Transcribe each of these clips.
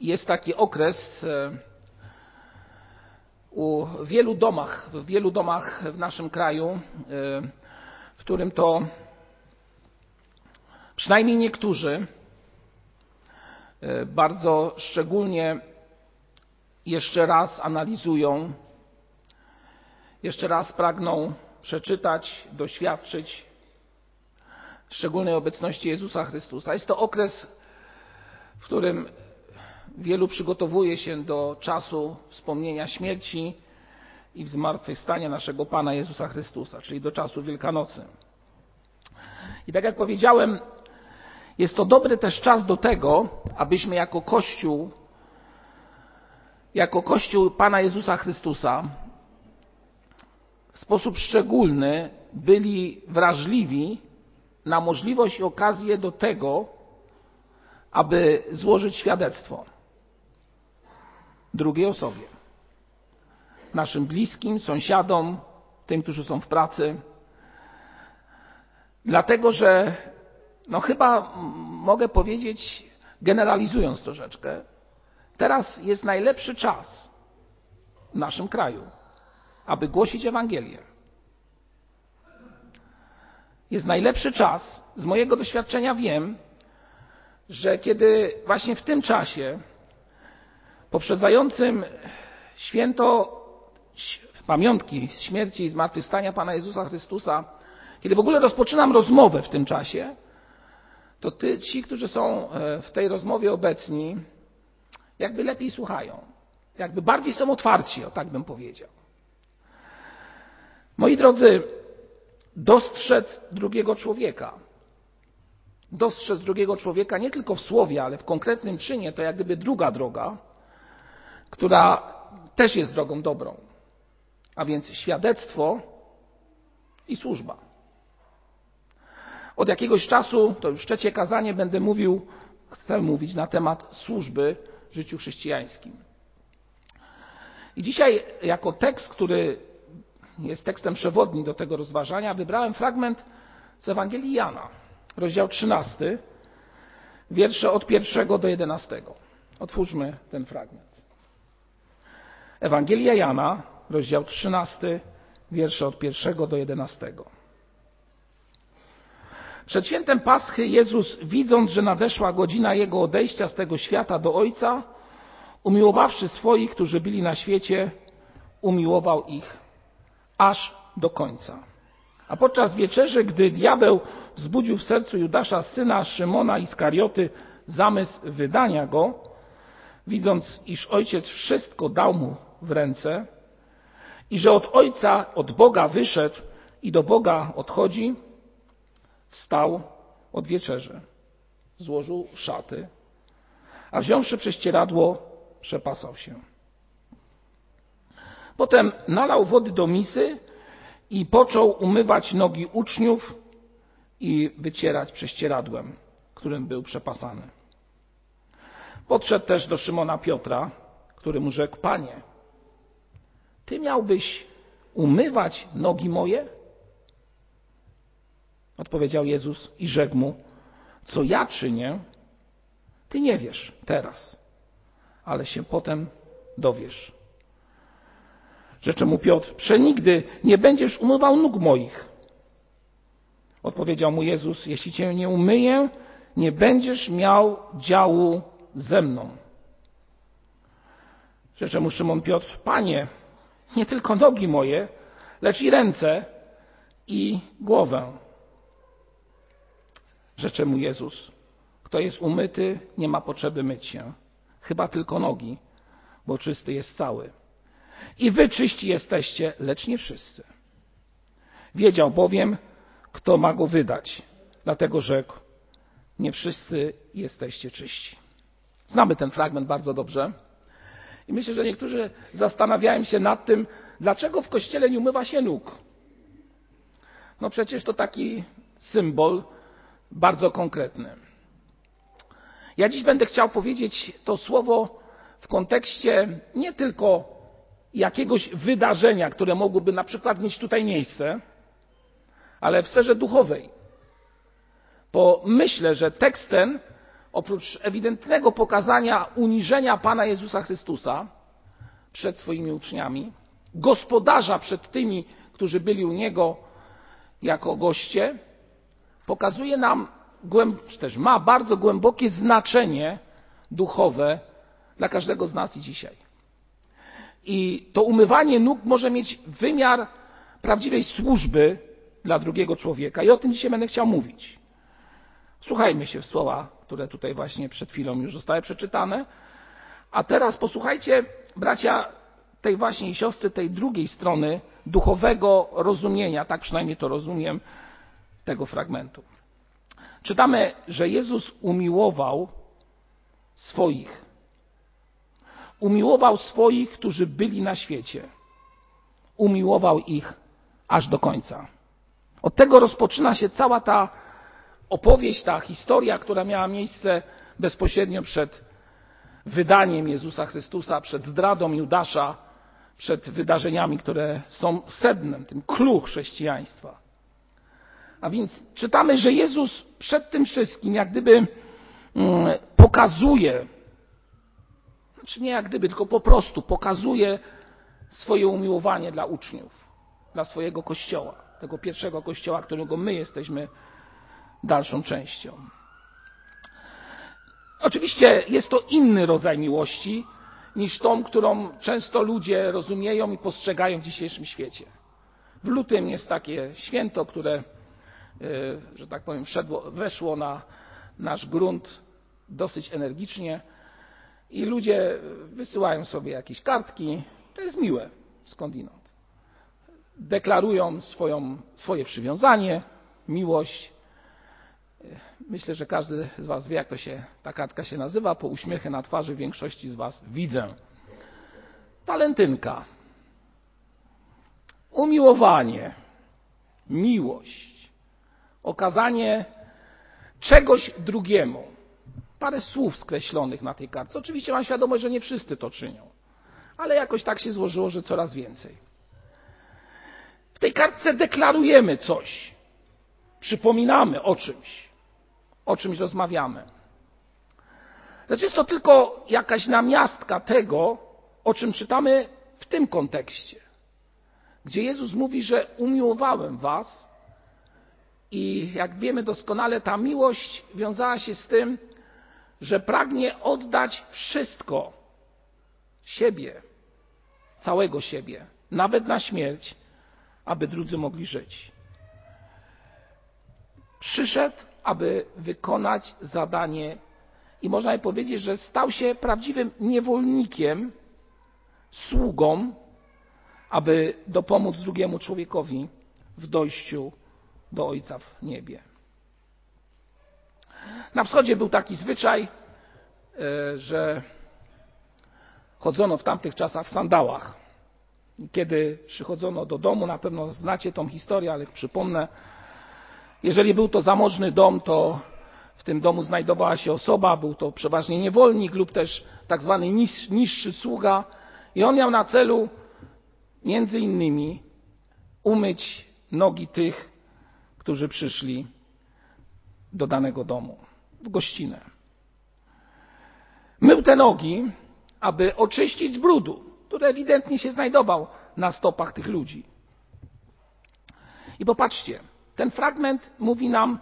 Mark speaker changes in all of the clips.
Speaker 1: jest taki okres e, u wielu domach, w wielu domach w naszym kraju, e, w którym to przynajmniej niektórzy e, bardzo szczególnie jeszcze raz analizują, jeszcze raz pragną przeczytać, doświadczyć szczególnej obecności Jezusa Chrystusa. Jest to okres, w którym wielu przygotowuje się do czasu wspomnienia śmierci i zmartwychwstania naszego Pana Jezusa Chrystusa, czyli do czasu Wielkanocy. I tak jak powiedziałem, jest to dobry też czas do tego, abyśmy jako Kościół, jako Kościół Pana Jezusa Chrystusa w sposób szczególny byli wrażliwi na możliwość i okazję do tego, aby złożyć świadectwo drugiej osobie, naszym bliskim, sąsiadom, tym, którzy są w pracy. Dlatego, że no chyba mogę powiedzieć, generalizując troszeczkę, teraz jest najlepszy czas w naszym kraju, aby głosić Ewangelię. Jest najlepszy czas, z mojego doświadczenia wiem, że kiedy właśnie w tym czasie poprzedzającym święto pamiątki śmierci i zmartwychwstania Pana Jezusa Chrystusa, kiedy w ogóle rozpoczynam rozmowę w tym czasie, to ty, ci, którzy są e, w tej rozmowie obecni, jakby lepiej słuchają, jakby bardziej są otwarci, o tak bym powiedział. Moi drodzy, dostrzec drugiego człowieka. Dostrzec drugiego człowieka nie tylko w słowie, ale w konkretnym czynie, to jak gdyby druga droga, która też jest drogą dobrą. A więc świadectwo i służba. Od jakiegoś czasu, to już trzecie kazanie, będę mówił, chcę mówić na temat służby w życiu chrześcijańskim. I dzisiaj, jako tekst, który jest tekstem przewodnim do tego rozważania, wybrałem fragment z Ewangelii Jana, rozdział 13, wiersze od pierwszego do jedenastego. Otwórzmy ten fragment. Ewangelia Jana, rozdział 13, wiersze od pierwszego do jedenastego. Przed świętem Paschy Jezus, widząc, że nadeszła godzina Jego odejścia z tego świata do Ojca, umiłowawszy swoich, którzy byli na świecie, umiłował ich aż do końca. A podczas wieczerzy, gdy diabeł wzbudził w sercu Judasza, syna Szymona Iskarioty, zamysł wydania go, widząc, iż ojciec wszystko dał mu w ręce i że od ojca, od Boga wyszedł i do Boga odchodzi, wstał od wieczerzy, złożył szaty, a wziąwszy prześcieradło, przepasał się. Potem nalał wody do misy i począł umywać nogi uczniów i wycierać prześcieradłem, którym był przepasany. Podszedł też do Szymona Piotra, który mu rzekł: Panie, ty miałbyś umywać nogi moje? Odpowiedział Jezus i rzekł mu: Co ja czynię, ty nie wiesz teraz, ale się potem dowiesz. Rzeczy mu Piotr: Przenigdy nie będziesz umywał nóg moich. Odpowiedział mu Jezus: Jeśli cię nie umyję, nie będziesz miał działu ze mną. Rzecze mu Szymon Piotr: Panie, nie tylko nogi moje, lecz i ręce i głowę. Rzecze mu Jezus: Kto jest umyty, nie ma potrzeby myć się, chyba tylko nogi, bo czysty jest cały. I wy czyści jesteście, lecz nie wszyscy. Wiedział bowiem, kto ma go wydać. Dlatego rzekł, nie wszyscy jesteście czyści. Znamy ten fragment bardzo dobrze. I myślę, że niektórzy zastanawiają się nad tym, dlaczego w kościele nie umywa się nóg. No przecież to taki symbol bardzo konkretny. Ja dziś będę chciał powiedzieć to słowo w kontekście nie tylko jakiegoś wydarzenia, które mogłoby na przykład mieć tutaj miejsce, ale w sferze duchowej. Bo myślę, że tekst ten oprócz ewidentnego pokazania uniżenia Pana Jezusa Chrystusa przed swoimi uczniami, gospodarza przed tymi, którzy byli u Niego jako goście, pokazuje nam, czy też ma bardzo głębokie znaczenie duchowe dla każdego z nas i dzisiaj. I to umywanie nóg może mieć wymiar prawdziwej służby dla drugiego człowieka. I o tym dzisiaj będę chciał mówić. Słuchajmy się w słowa, które tutaj właśnie przed chwilą już zostały przeczytane. A teraz posłuchajcie, bracia, tej właśnie siostry, tej drugiej strony duchowego rozumienia, tak przynajmniej to rozumiem, tego fragmentu. Czytamy, że Jezus umiłował swoich. Umiłował swoich, którzy byli na świecie. Umiłował ich aż do końca. Od tego rozpoczyna się cała ta opowieść, ta historia, która miała miejsce bezpośrednio przed wydaniem Jezusa Chrystusa, przed zdradą Judasza, przed wydarzeniami, które są sednem, tym clue chrześcijaństwa. A więc czytamy, że Jezus przed tym wszystkim jak gdyby mm, pokazuje, znaczy nie jak gdyby, tylko po prostu pokazuje swoje umiłowanie dla uczniów, dla swojego kościoła, tego pierwszego kościoła, którego my jesteśmy dalszą częścią. Oczywiście jest to inny rodzaj miłości niż tą, którą często ludzie rozumieją i postrzegają w dzisiejszym świecie. W lutym jest takie święto, które, e, że tak powiem, wszedło, weszło na nasz grunt dosyć energicznie i ludzie wysyłają sobie jakieś kartki. To jest miłe skądinąd. Deklarują swoją, swoje przywiązanie, miłość Myślę, że każdy z Was wie, jak to się, ta kartka się nazywa. Po uśmiechie na twarzy większości z Was widzę. Walentynka. Umiłowanie. Miłość. Okazanie czegoś drugiemu. Parę słów skreślonych na tej kartce. Oczywiście mam świadomość, że nie wszyscy to czynią, ale jakoś tak się złożyło, że coraz więcej. W tej kartce deklarujemy coś, przypominamy o czymś o czymś rozmawiamy. Lecz jest to tylko jakaś namiastka tego, o czym czytamy w tym kontekście, gdzie Jezus mówi, że umiłowałem Was i jak wiemy doskonale, ta miłość wiązała się z tym, że pragnie oddać wszystko siebie, całego siebie, nawet na śmierć, aby drudzy mogli żyć. Przyszedł aby wykonać zadanie i można by powiedzieć, że stał się prawdziwym niewolnikiem, sługą, aby dopomóc drugiemu człowiekowi w dojściu do Ojca w niebie. Na wschodzie był taki zwyczaj, e, że chodzono w tamtych czasach w sandałach. Kiedy przychodzono do domu, na pewno znacie tą historię, ale przypomnę, jeżeli był to zamożny dom, to w tym domu znajdowała się osoba, był to przeważnie niewolnik lub też tak zwany niższy sługa i on miał na celu między innymi umyć nogi tych, którzy przyszli do danego domu, w gościnę. Mył te nogi, aby oczyścić z brudu, który ewidentnie się znajdował na stopach tych ludzi. I popatrzcie, ten fragment mówi nam,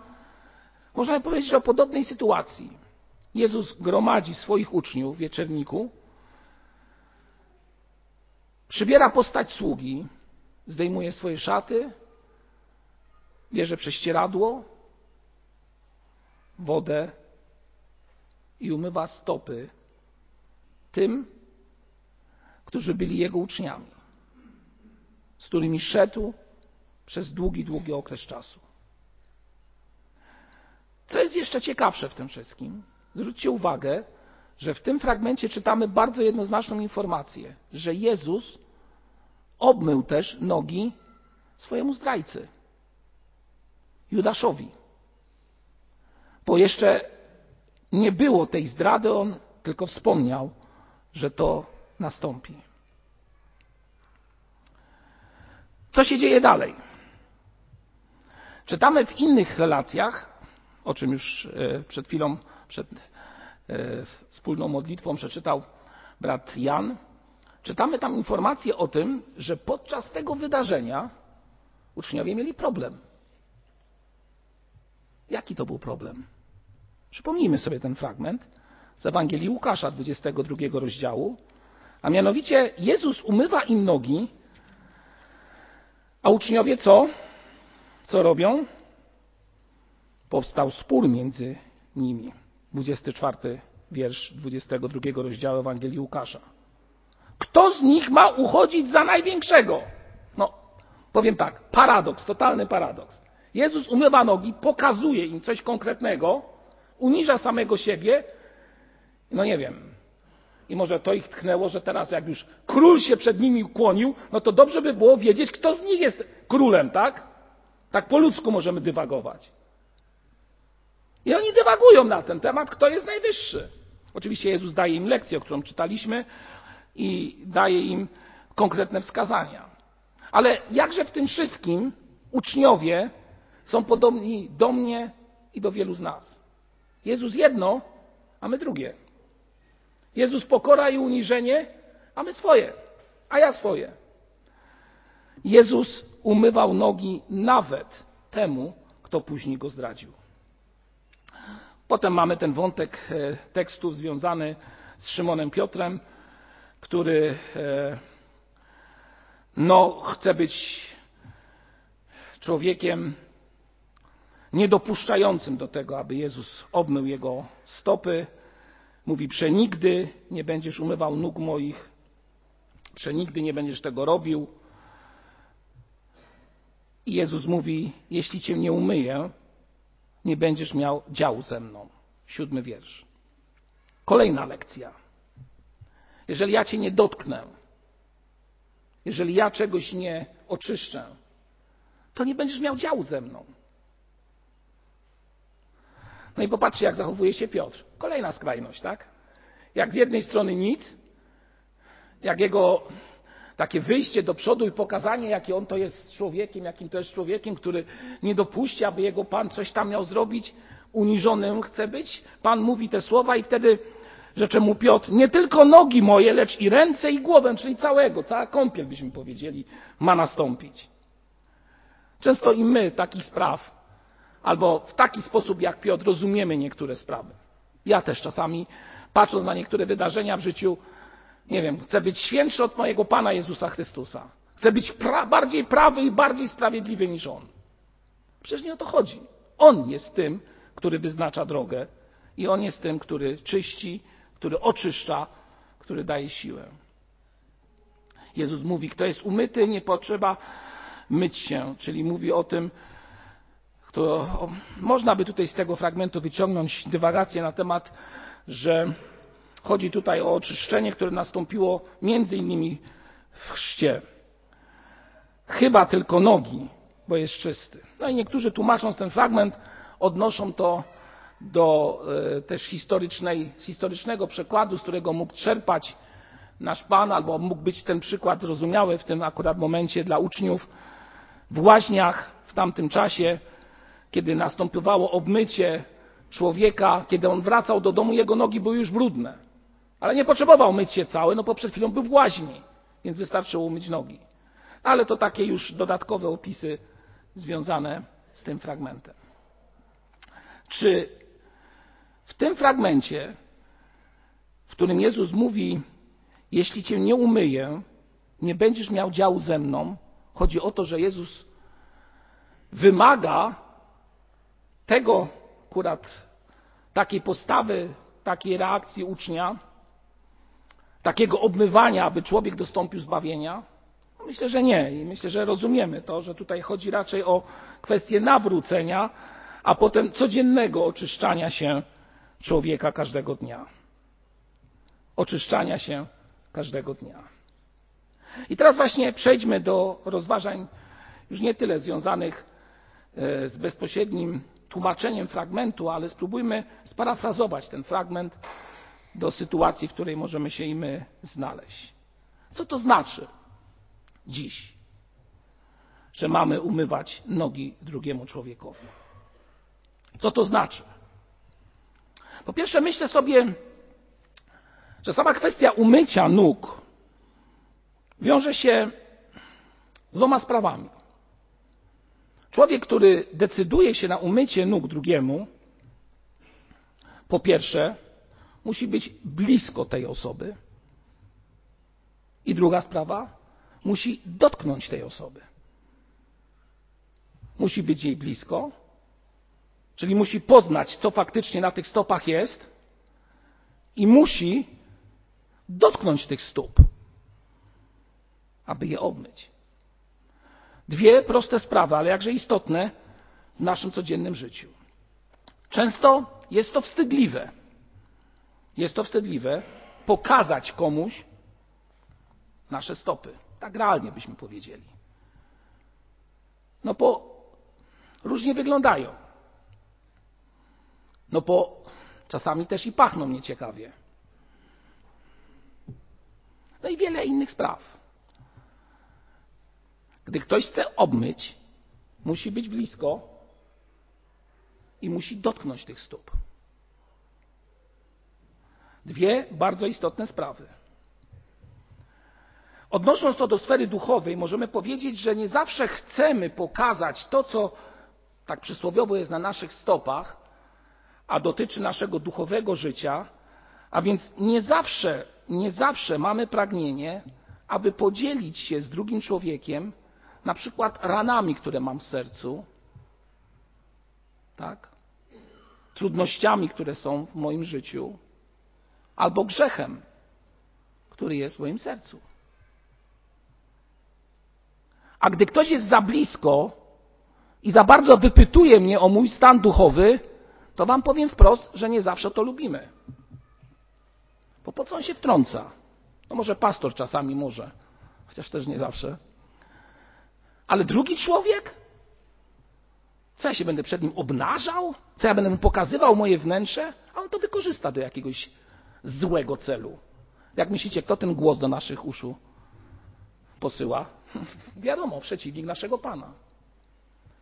Speaker 1: można powiedzieć, o podobnej sytuacji. Jezus gromadzi swoich uczniów w wieczerniku, przybiera postać sługi, zdejmuje swoje szaty, bierze prześcieradło, wodę i umywa stopy tym, którzy byli jego uczniami, z którymi szedł przez długi, długi okres czasu. Co jest jeszcze ciekawsze w tym wszystkim, zwróćcie uwagę, że w tym fragmencie czytamy bardzo jednoznaczną informację, że Jezus obmył też nogi swojemu zdrajcy, Judaszowi. Bo jeszcze nie było tej zdrady, on tylko wspomniał, że to nastąpi. Co się dzieje dalej? Czytamy w innych relacjach, o czym już e, przed chwilą, przed wspólną modlitwą przeczytał brat Jan, czytamy tam informację o tym, że podczas tego wydarzenia uczniowie mieli problem. Jaki to był problem? Przypomnijmy sobie ten fragment z Ewangelii Łukasza, 22 rozdziału, a mianowicie Jezus umywa im nogi, a uczniowie co? Co robią? Powstał spór między nimi. 24 wiersz 22 rozdziału Ewangelii Łukasza. Kto z nich ma uchodzić za największego? No, powiem tak, paradoks, totalny paradoks. Jezus umywa nogi, pokazuje im coś konkretnego, uniża samego siebie. No nie wiem. I może to ich tchnęło, że teraz jak już król się przed nimi kłonił, no to dobrze by było wiedzieć, kto z nich jest królem, tak? Tak po ludzku możemy dywagować. I oni dywagują na ten temat, kto jest najwyższy. Oczywiście Jezus daje im lekcję, o którą czytaliśmy i daje im konkretne wskazania. Ale jakże w tym wszystkim uczniowie są podobni do mnie i do wielu z nas. Jezus jedno, a my drugie. Jezus pokora i uniżenie, a my swoje, a ja swoje. Jezus umywał nogi nawet temu, kto później go zdradził. Potem mamy ten wątek e, tekstów związany z Szymonem Piotrem, który e, no, chce być człowiekiem niedopuszczającym do tego, aby Jezus obmył jego stopy. Mówi: Przenigdy nie będziesz umywał nóg moich, przenigdy nie będziesz tego robił. I Jezus mówi: Jeśli cię nie umyję, nie będziesz miał działu ze mną. Siódmy wiersz. Kolejna lekcja. Jeżeli ja cię nie dotknę, jeżeli ja czegoś nie oczyszczę, to nie będziesz miał działu ze mną. No i popatrzcie, jak zachowuje się Piotr. Kolejna skrajność, tak? Jak z jednej strony nic, jak jego takie wyjście do przodu i pokazanie, jaki on to jest człowiekiem, jakim to jest człowiekiem, który nie dopuści, aby jego Pan coś tam miał zrobić, uniżonym chce być. Pan mówi te słowa i wtedy rzecze mu Piotr, nie tylko nogi moje, lecz i ręce i głowę, czyli całego, cała kąpiel byśmy powiedzieli, ma nastąpić. Często i my takich spraw, albo w taki sposób jak Piotr, rozumiemy niektóre sprawy. Ja też czasami, patrząc na niektóre wydarzenia w życiu, nie wiem, chcę być świętszy od mojego Pana Jezusa Chrystusa. Chcę być pra bardziej prawy i bardziej sprawiedliwy niż On. Przecież nie o to chodzi. On jest tym, który wyznacza drogę i On jest tym, który czyści, który oczyszcza, który daje siłę. Jezus mówi, kto jest umyty, nie potrzeba myć się, czyli mówi o tym, kto, można by tutaj z tego fragmentu wyciągnąć dywagację na temat, że Chodzi tutaj o oczyszczenie, które nastąpiło między innymi w chrzcie. Chyba tylko nogi, bo jest czysty. No i niektórzy tłumacząc ten fragment odnoszą to do e, też historycznej, historycznego przekładu, z którego mógł czerpać nasz Pan, albo mógł być ten przykład zrozumiały w tym akurat momencie dla uczniów. W łaźniach w tamtym czasie, kiedy następowało obmycie człowieka, kiedy on wracał do domu, jego nogi były już brudne. Ale nie potrzebował myć się cały, no bo przed chwilą był w łaźni, więc wystarczyło umyć nogi. Ale to takie już dodatkowe opisy związane z tym fragmentem. Czy w tym fragmencie, w którym Jezus mówi, jeśli cię nie umyję, nie będziesz miał działu ze mną, chodzi o to, że Jezus wymaga tego akurat takiej postawy, takiej reakcji ucznia, takiego obmywania, aby człowiek dostąpił zbawienia? Myślę, że nie. I myślę, że rozumiemy to, że tutaj chodzi raczej o kwestię nawrócenia, a potem codziennego oczyszczania się człowieka każdego dnia. Oczyszczania się każdego dnia. I teraz właśnie przejdźmy do rozważań już nie tyle związanych e, z bezpośrednim tłumaczeniem fragmentu, ale spróbujmy sparafrazować ten fragment do sytuacji, w której możemy się i my znaleźć. Co to znaczy dziś, że mamy umywać nogi drugiemu człowiekowi? Co to znaczy? Po pierwsze, myślę sobie, że sama kwestia umycia nóg wiąże się z dwoma sprawami. Człowiek, który decyduje się na umycie nóg drugiemu, po pierwsze, musi być blisko tej osoby. I druga sprawa, musi dotknąć tej osoby. Musi być jej blisko, czyli musi poznać, co faktycznie na tych stopach jest, i musi dotknąć tych stóp, aby je obmyć. Dwie proste sprawy, ale jakże istotne w naszym codziennym życiu. Często jest to wstydliwe. Jest to wstydliwe pokazać komuś nasze stopy. Tak realnie byśmy powiedzieli. No bo różnie wyglądają. No bo czasami też i pachną nieciekawie. No i wiele innych spraw. Gdy ktoś chce obmyć, musi być blisko i musi dotknąć tych stóp. Dwie bardzo istotne sprawy. Odnosząc to do sfery duchowej, możemy powiedzieć, że nie zawsze chcemy pokazać to, co tak przysłowiowo jest na naszych stopach, a dotyczy naszego duchowego życia, a więc nie zawsze, nie zawsze mamy pragnienie, aby podzielić się z drugim człowiekiem na przykład ranami, które mam w sercu, tak? trudnościami, które są w moim życiu, albo grzechem, który jest w moim sercu. A gdy ktoś jest za blisko i za bardzo wypytuje mnie o mój stan duchowy, to wam powiem wprost, że nie zawsze to lubimy. Bo po co on się wtrąca? No może pastor czasami może, chociaż też nie zawsze. Ale drugi człowiek? Co ja się będę przed nim obnażał? Co ja będę mu pokazywał moje wnętrze? A on to wykorzysta do jakiegoś złego celu. Jak myślicie, kto ten głos do naszych uszu posyła? Wiadomo, przeciwnik naszego Pana.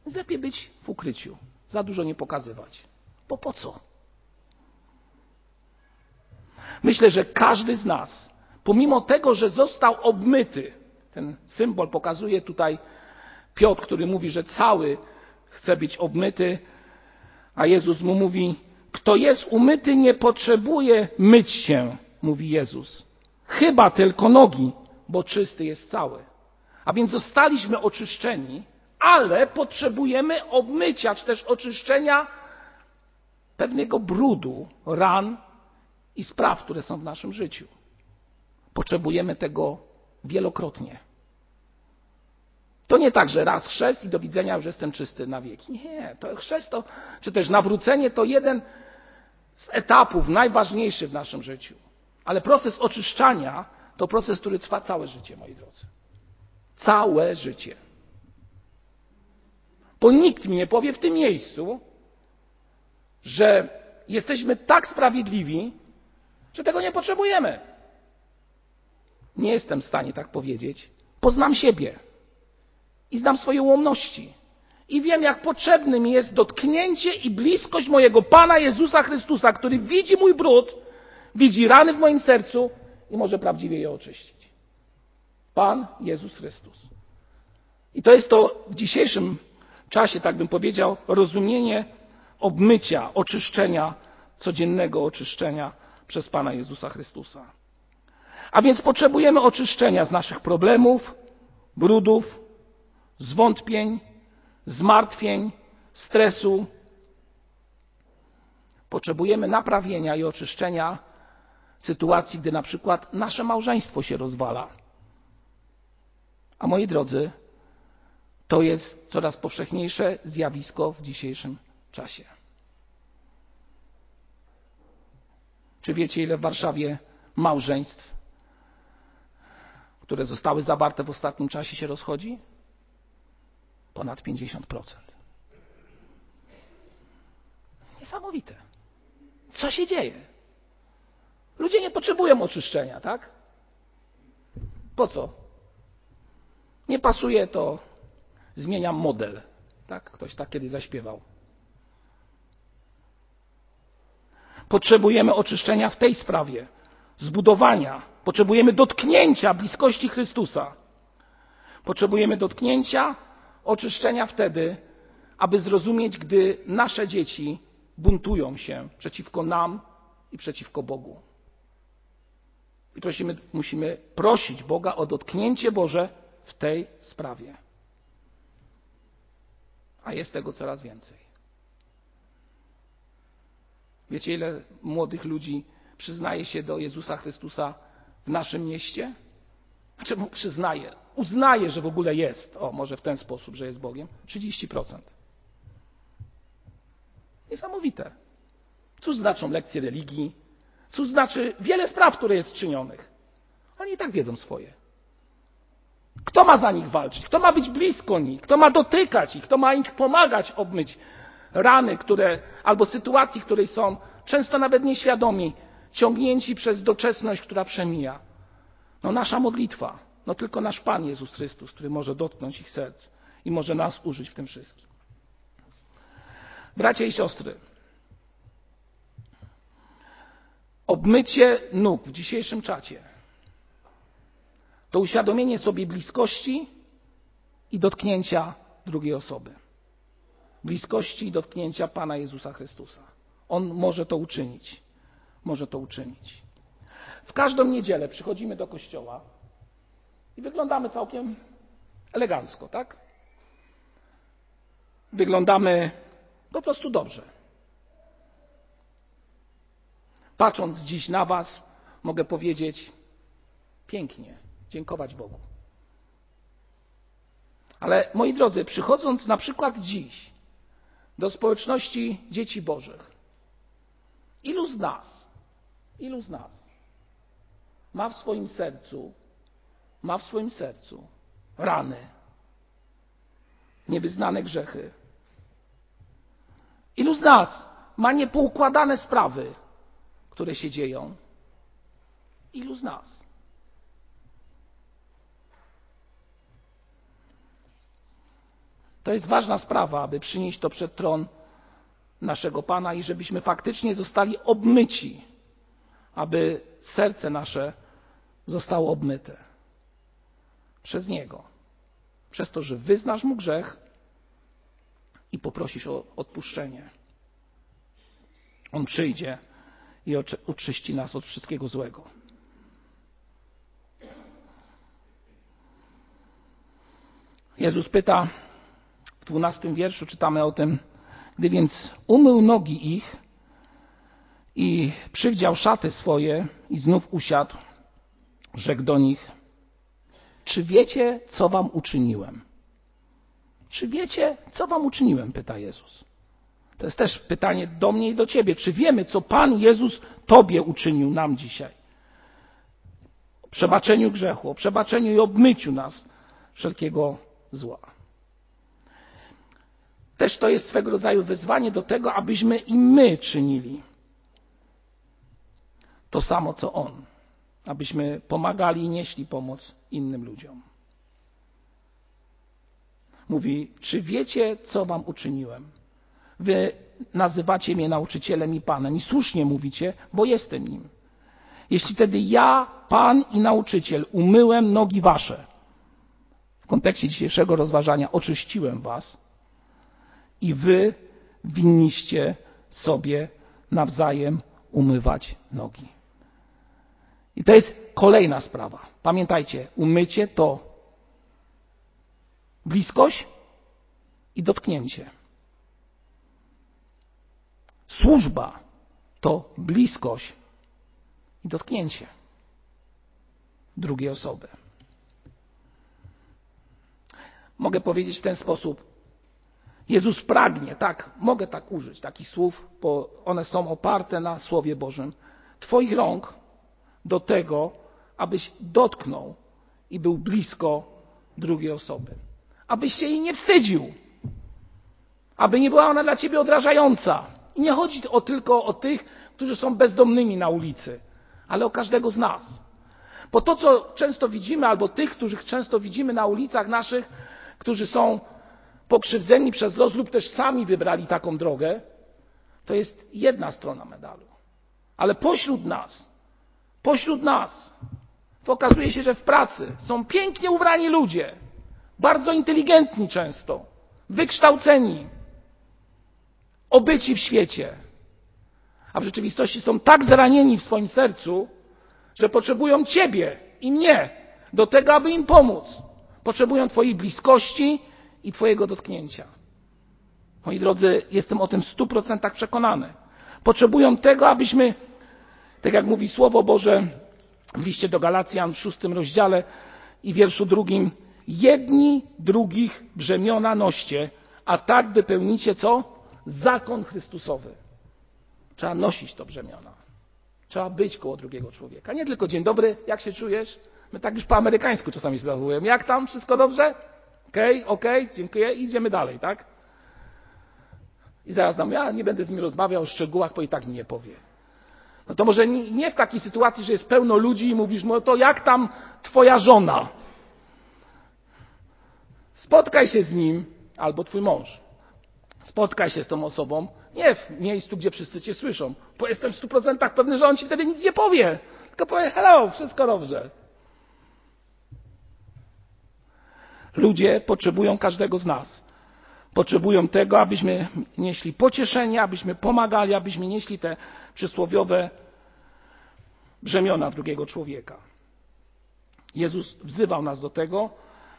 Speaker 1: Więc lepiej być w ukryciu, za dużo nie pokazywać. Bo po co? Myślę, że każdy z nas, pomimo tego, że został obmyty, ten symbol pokazuje tutaj Piotr, który mówi, że cały chce być obmyty, a Jezus mu mówi: Kto jest umyty, nie potrzebuje myć się, mówi Jezus. Chyba tylko nogi, bo czysty jest cały. A więc zostaliśmy oczyszczeni, ale potrzebujemy obmycia, czy też oczyszczenia pewnego brudu, ran i spraw, które są w naszym życiu. Potrzebujemy tego wielokrotnie. To nie tak, że raz chrzest i do widzenia już jestem czysty na wieki. Nie, to chrzest to, czy też nawrócenie to jeden z etapów najważniejszych w naszym życiu. Ale proces oczyszczania to proces, który trwa całe życie, moi drodzy. Całe życie. Bo nikt mi nie powie w tym miejscu, że jesteśmy tak sprawiedliwi, że tego nie potrzebujemy. Nie jestem w stanie tak powiedzieć. Poznam siebie i znam swoje ułomności. I wiem, jak potrzebny mi jest dotknięcie i bliskość mojego Pana Jezusa Chrystusa, który widzi mój brud, widzi rany w moim sercu i może prawdziwie je oczyścić. Pan Jezus Chrystus. I to jest to w dzisiejszym czasie, tak bym powiedział, rozumienie obmycia, oczyszczenia, codziennego oczyszczenia przez Pana Jezusa Chrystusa. A więc potrzebujemy oczyszczenia z naszych problemów, brudów, zwątpień, zmartwień, stresu. Potrzebujemy naprawienia i oczyszczenia sytuacji, gdy na przykład nasze małżeństwo się rozwala. A moi drodzy, to jest coraz powszechniejsze zjawisko w dzisiejszym czasie. Czy wiecie, ile w Warszawie małżeństw, które zostały zawarte w ostatnim czasie, się rozchodzi? Ponad 50%. Niesamowite. Co się dzieje? Ludzie nie potrzebują oczyszczenia, tak? Po co? Nie pasuje to, zmieniam model. Tak? Ktoś tak kiedyś zaśpiewał. Potrzebujemy oczyszczenia w tej sprawie, zbudowania. Potrzebujemy dotknięcia bliskości Chrystusa. Potrzebujemy dotknięcia, oczyszczenia wtedy, aby zrozumieć, gdy nasze dzieci buntują się przeciwko nam i przeciwko Bogu. I prosimy, musimy prosić Boga o dotknięcie Boże w tej sprawie. A jest tego coraz więcej. Wiecie, ile młodych ludzi przyznaje się do Jezusa Chrystusa w naszym mieście? Czemu przyznaje? Uznaje, że w ogóle jest. O, może w ten sposób, że jest Bogiem. 30%. Niesamowite. Cóż znaczą lekcje religii? Cóż znaczy wiele spraw, które jest czynionych? Oni i tak wiedzą swoje. Kto ma za nich walczyć? Kto ma być blisko nich? Kto ma dotykać ich? Kto ma im pomagać obmyć rany, które, albo sytuacji, w której są często nawet nieświadomi, ciągnięci przez doczesność, która przemija? No nasza modlitwa. No tylko nasz Pan Jezus Chrystus, który może dotknąć ich serc i może nas użyć w tym wszystkim. Bracia i siostry, obmycie nóg w dzisiejszym czacie to uświadomienie sobie bliskości i dotknięcia drugiej osoby. Bliskości i dotknięcia Pana Jezusa Chrystusa. On może to uczynić. Może to uczynić. W każdą niedzielę przychodzimy do kościoła i wyglądamy całkiem elegancko, tak? Wyglądamy po prostu dobrze. Patrząc dziś na Was, mogę powiedzieć pięknie, dziękować Bogu. Ale moi drodzy, przychodząc na przykład dziś do społeczności dzieci Bożych, ilu z nas, ilu z nas ma w swoim sercu, ma w swoim sercu rany, niewyznane grzechy, Ilu z nas ma niepoukładane sprawy, które się dzieją? Ilu z nas? To jest ważna sprawa, aby przynieść to przed tron naszego Pana i żebyśmy faktycznie zostali obmyci, aby serce nasze zostało obmyte przez Niego. Przez to, że wyznasz Mu grzech i poprosisz o odpuszczenie. On przyjdzie i oczyści nas od wszystkiego złego. Jezus pyta w dwunastym wierszu, czytamy o tym, gdy więc umył nogi ich i przywdział szaty swoje i znów usiadł, rzekł do nich, czy wiecie, co wam uczyniłem? Czy wiecie, co wam uczyniłem? pyta Jezus. To jest też pytanie do mnie i do ciebie. Czy wiemy, co Pan Jezus Tobie uczynił nam dzisiaj? O przebaczeniu grzechu, o przebaczeniu i obmyciu nas wszelkiego zła. Też to jest swego rodzaju wezwanie do tego, abyśmy i my czynili to samo, co On. Abyśmy pomagali i nieśli pomoc innym ludziom. Mówi, czy wiecie, co wam uczyniłem? Wy nazywacie mnie nauczycielem i panem i słusznie mówicie, bo jestem nim. Jeśli tedy ja, pan i nauczyciel, umyłem nogi wasze, w kontekście dzisiejszego rozważania oczyściłem was i wy winniście sobie nawzajem umywać nogi. I to jest kolejna sprawa. Pamiętajcie, umycie to bliskość i dotknięcie. Służba to bliskość i dotknięcie drugiej osoby. Mogę powiedzieć w ten sposób. Jezus pragnie, tak, mogę tak użyć takich słów, bo one są oparte na Słowie Bożym. Twoich rąk do tego, abyś dotknął i był blisko drugiej osoby abyś się jej nie wstydził, aby nie była ona dla ciebie odrażająca. I nie chodzi o tylko o tych, którzy są bezdomnymi na ulicy, ale o każdego z nas. Bo to, co często widzimy, albo tych, których często widzimy na ulicach naszych, którzy są pokrzywdzeni przez los lub też sami wybrali taką drogę, to jest jedna strona medalu. Ale pośród nas, pośród nas, to okazuje się, że w pracy są pięknie ubrani ludzie, bardzo inteligentni często, wykształceni, obyci w świecie, a w rzeczywistości są tak zranieni w swoim sercu, że potrzebują Ciebie i mnie do tego, aby im pomóc. Potrzebują Twojej bliskości i Twojego dotknięcia. Moi drodzy, jestem o tym w stu procentach przekonany. Potrzebują tego, abyśmy, tak jak mówi Słowo Boże w liście do Galacjan w szóstym rozdziale i wierszu drugim, jedni drugich brzemiona noście, a tak wypełnicie co? Zakon Chrystusowy. Trzeba nosić to brzemiona. Trzeba być koło drugiego człowieka. Nie tylko dzień dobry, jak się czujesz? My tak już po amerykańsku czasami się zachowujemy. Jak tam? Wszystko dobrze? Okej, okay, okej, okay, dziękuję. Idziemy dalej, tak? I zaraz nam, ja nie będę z nim rozmawiał o szczegółach, bo i tak mi nie powie. No to może nie w takiej sytuacji, że jest pełno ludzi i mówisz, no to jak tam twoja żona? Spotkaj się z nim, albo twój mąż. Spotkaj się z tą osobą, nie w miejscu, gdzie wszyscy cię słyszą, bo jestem w stu procentach pewny, że on ci wtedy nic nie powie. Tylko powie, hello, wszystko dobrze. Ludzie potrzebują każdego z nas. Potrzebują tego, abyśmy nieśli pocieszenie, abyśmy pomagali, abyśmy nieśli te przysłowiowe brzemiona drugiego człowieka. Jezus wzywał nas do tego,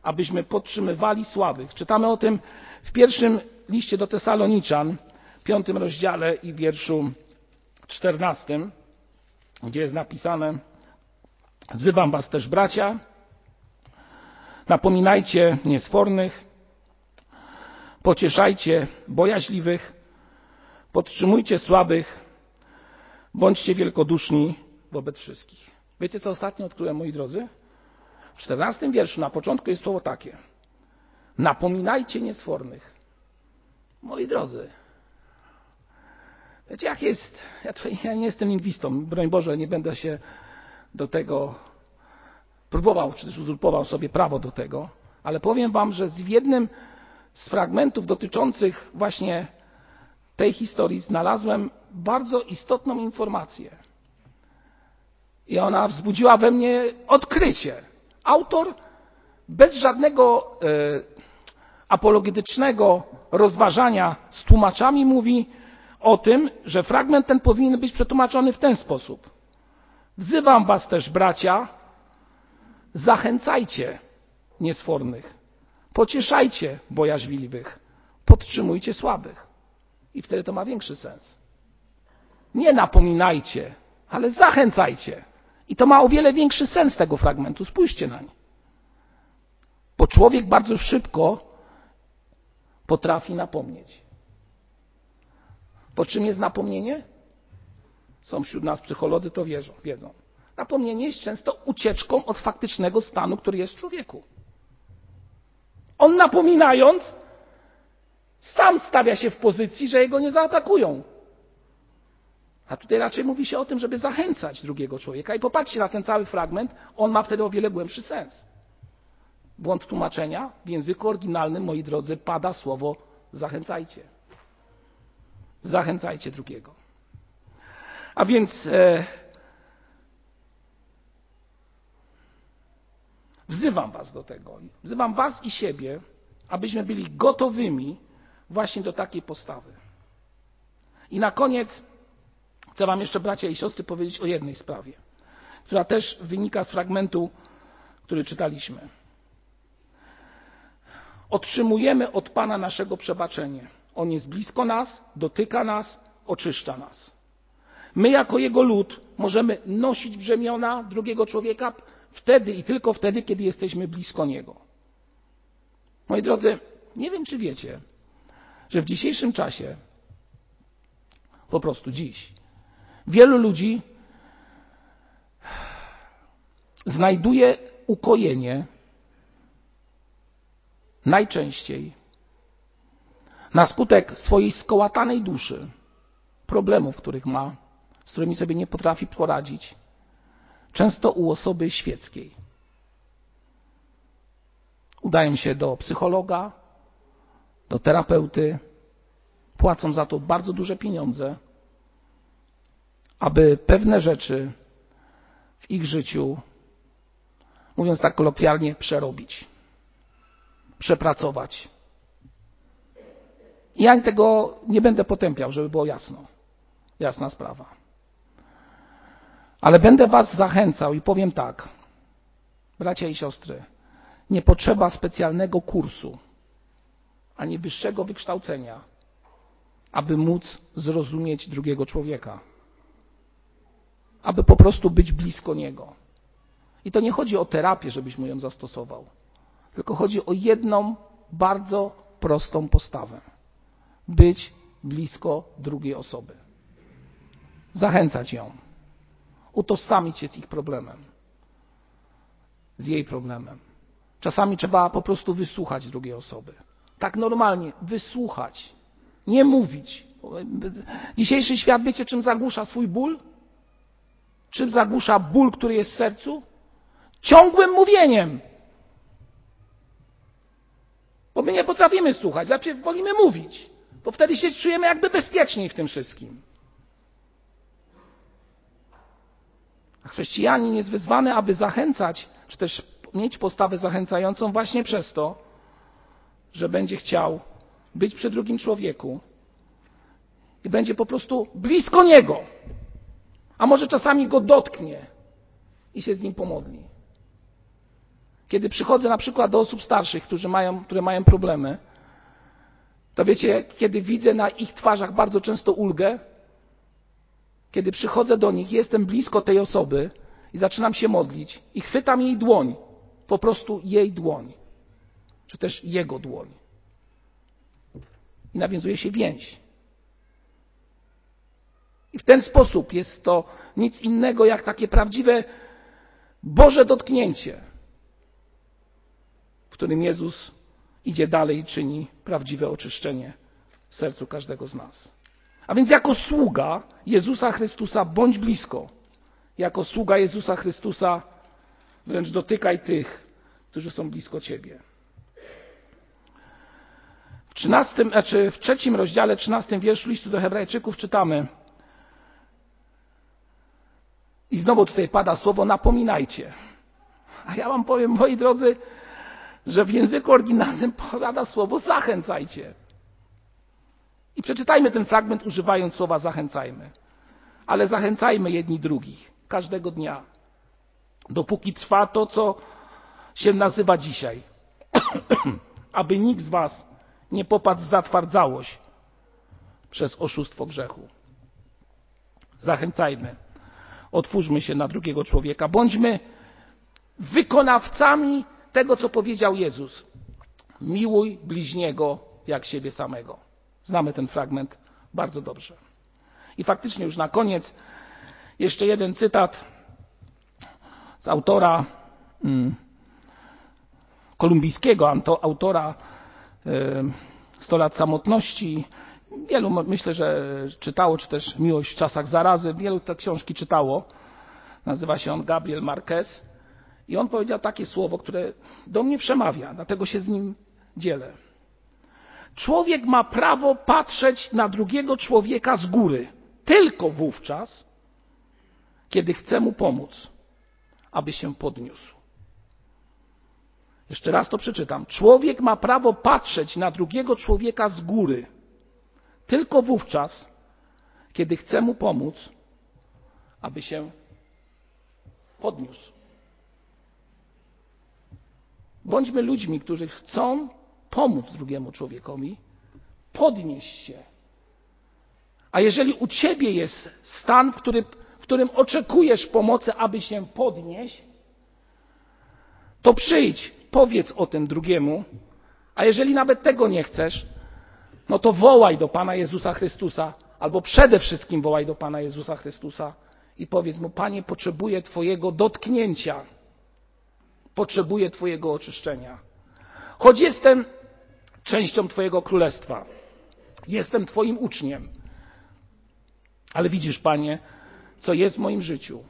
Speaker 1: abyśmy podtrzymywali słabych. Czytamy o tym w pierwszym liście do Tesaloniczan, piątym rozdziale i wierszu czternastym, gdzie jest napisane: Wzywam Was też, bracia, napominajcie niesfornych, pocieszajcie bojaźliwych, podtrzymujcie słabych, bądźcie wielkoduszni wobec wszystkich. Wiecie, co ostatnio odkryłem, moi drodzy? W czternastym wierszu na początku jest słowo takie. Napominajcie niesfornych. Moi drodzy, wiecie jak jest, ja, tutaj, ja nie jestem lingwistą, broń Boże, nie będę się do tego próbował, czy też uzurpował sobie prawo do tego, ale powiem wam, że w jednym z fragmentów dotyczących właśnie tej historii znalazłem bardzo istotną informację. I ona wzbudziła we mnie odkrycie. Autor bez żadnego e, apologetycznego rozważania z tłumaczami mówi o tym, że fragment ten powinien być przetłumaczony w ten sposób. Wzywam was też, bracia, zachęcajcie niesfornych, pocieszajcie bojaźliwych, podtrzymujcie słabych. I wtedy to ma większy sens. Nie napominajcie, ale zachęcajcie. I to ma o wiele większy sens tego fragmentu. Spójrzcie na nie. Bo człowiek bardzo szybko potrafi napomnieć. Po czym jest napomnienie? Są wśród nas psycholodzy, to wierzą, wiedzą. Napomnienie jest często ucieczką od faktycznego stanu, który jest w człowieku. On napominając, sam stawia się w pozycji, że jego nie zaatakują. A tutaj raczej mówi się o tym, żeby zachęcać drugiego człowieka. I popatrzcie na ten cały fragment, on ma wtedy o wiele głębszy sens. Błąd tłumaczenia. W języku oryginalnym, moi drodzy, pada słowo zachęcajcie. Zachęcajcie drugiego. A więc e, wzywam Was do tego. Wzywam Was i siebie, abyśmy byli gotowymi właśnie do takiej postawy. I na koniec chcę Wam jeszcze, bracia i siostry, powiedzieć o jednej sprawie, która też wynika z fragmentu, który czytaliśmy. Otrzymujemy od Pana naszego przebaczenie. On jest blisko nas, dotyka nas, oczyszcza nas. My, jako Jego lud, możemy nosić brzemiona drugiego człowieka wtedy i tylko wtedy, kiedy jesteśmy blisko Niego. Moi drodzy, nie wiem, czy wiecie, że w dzisiejszym czasie, po prostu dziś, wielu ludzi znajduje ukojenie najczęściej na skutek swojej skołatanej duszy, problemów, których ma, z którymi sobie nie potrafi poradzić, często u osoby świeckiej. Udają się do psychologa, do terapeuty, płacą za to bardzo duże pieniądze, aby pewne rzeczy w ich życiu, mówiąc tak kolokwialnie, przerobić, przepracować. Ja tego nie będę potępiał, żeby było jasno. Jasna sprawa. Ale będę Was zachęcał i powiem tak, bracia i siostry, nie potrzeba specjalnego kursu ani wyższego wykształcenia, aby móc zrozumieć drugiego człowieka, aby po prostu być blisko niego. I to nie chodzi o terapię, żebyś mu ją zastosował, tylko chodzi o jedną bardzo prostą postawę: być blisko drugiej osoby, zachęcać ją, utożsamić się z ich problemem, z jej problemem. Czasami trzeba po prostu wysłuchać drugiej osoby. Tak normalnie, wysłuchać, nie mówić. Dzisiejszy świat, wiecie, czym zagłusza swój ból? Czym zagłusza ból, który jest w sercu? Ciągłym mówieniem. Bo my nie potrafimy słuchać, znaczy wolimy mówić, bo wtedy się czujemy jakby bezpieczniej w tym wszystkim. A chrześcijanin jest wezwany, aby zachęcać, czy też mieć postawę zachęcającą właśnie przez to, że będzie chciał być przy drugim człowieku i będzie po prostu blisko niego. A może czasami go dotknie i się z nim pomodli. Kiedy przychodzę na przykład do osób starszych, którzy mają, które mają problemy, to wiecie, kiedy widzę na ich twarzach bardzo często ulgę, kiedy przychodzę do nich, jestem blisko tej osoby i zaczynam się modlić i chwytam jej dłoń, po prostu jej dłoń, czy też jego dłoń. I nawiązuje się więź. I w ten sposób jest to nic innego jak takie prawdziwe Boże dotknięcie, w którym Jezus idzie dalej i czyni prawdziwe oczyszczenie w sercu każdego z nas. A więc jako sługa Jezusa Chrystusa bądź blisko. Jako sługa Jezusa Chrystusa wręcz dotykaj tych, którzy są blisko Ciebie. W, 13, znaczy w trzecim rozdziale, trzynastym wierszu listu do Hebrajczyków czytamy, i znowu tutaj pada słowo napominajcie. A ja wam powiem, moi drodzy, że w języku oryginalnym pada słowo zachęcajcie. I przeczytajmy ten fragment używając słowa zachęcajmy. Ale zachęcajmy jedni drugich każdego dnia, dopóki trwa to, co się nazywa dzisiaj. Aby nikt z Was nie popadł w zatwardzałość przez oszustwo grzechu. Zachęcajmy otwórzmy się na drugiego człowieka, bądźmy wykonawcami tego, co powiedział Jezus. Miłuj bliźniego jak siebie samego. Znamy ten fragment bardzo dobrze. I faktycznie już na koniec jeszcze jeden cytat z autora hmm, kolumbijskiego, autora 100 lat samotności, Wielu myślę, że czytało, czy też Miłość w czasach zarazy. Wielu te książki czytało. Nazywa się on Gabriel Marquez. I on powiedział takie słowo, które do mnie przemawia, dlatego się z nim dzielę. Człowiek ma prawo patrzeć na drugiego człowieka z góry tylko wówczas, kiedy chce mu pomóc, aby się podniósł. Jeszcze raz to przeczytam. Człowiek ma prawo patrzeć na drugiego człowieka z góry tylko wówczas, kiedy chce mu pomóc, aby się podniósł. Bądźmy ludźmi, którzy chcą pomóc drugiemu człowiekowi, podnieść się. A jeżeli u ciebie jest stan, w, w którym oczekujesz pomocy, aby się podnieść, to przyjdź, powiedz o tym drugiemu, a jeżeli nawet tego nie chcesz, no to wołaj do Pana Jezusa Chrystusa, albo przede wszystkim wołaj do Pana Jezusa Chrystusa i powiedz mu: Panie, potrzebuję Twojego dotknięcia, potrzebuję Twojego oczyszczenia. Choć jestem częścią Twojego królestwa, jestem Twoim uczniem, ale widzisz, Panie, co jest w moim życiu.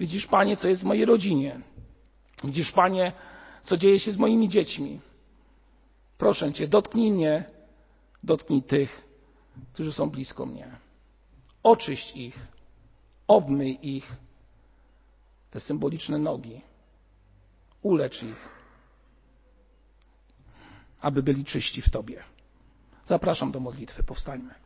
Speaker 1: Widzisz, Panie, co jest w mojej rodzinie. Widzisz, Panie, co dzieje się z moimi dziećmi. Proszę Cię, dotknij mnie Dotknij tych, którzy są blisko mnie. Oczyść ich obmyj ich, te symboliczne nogi, ulecz ich, aby byli czyści w Tobie. Zapraszam do modlitwy, powstańmy.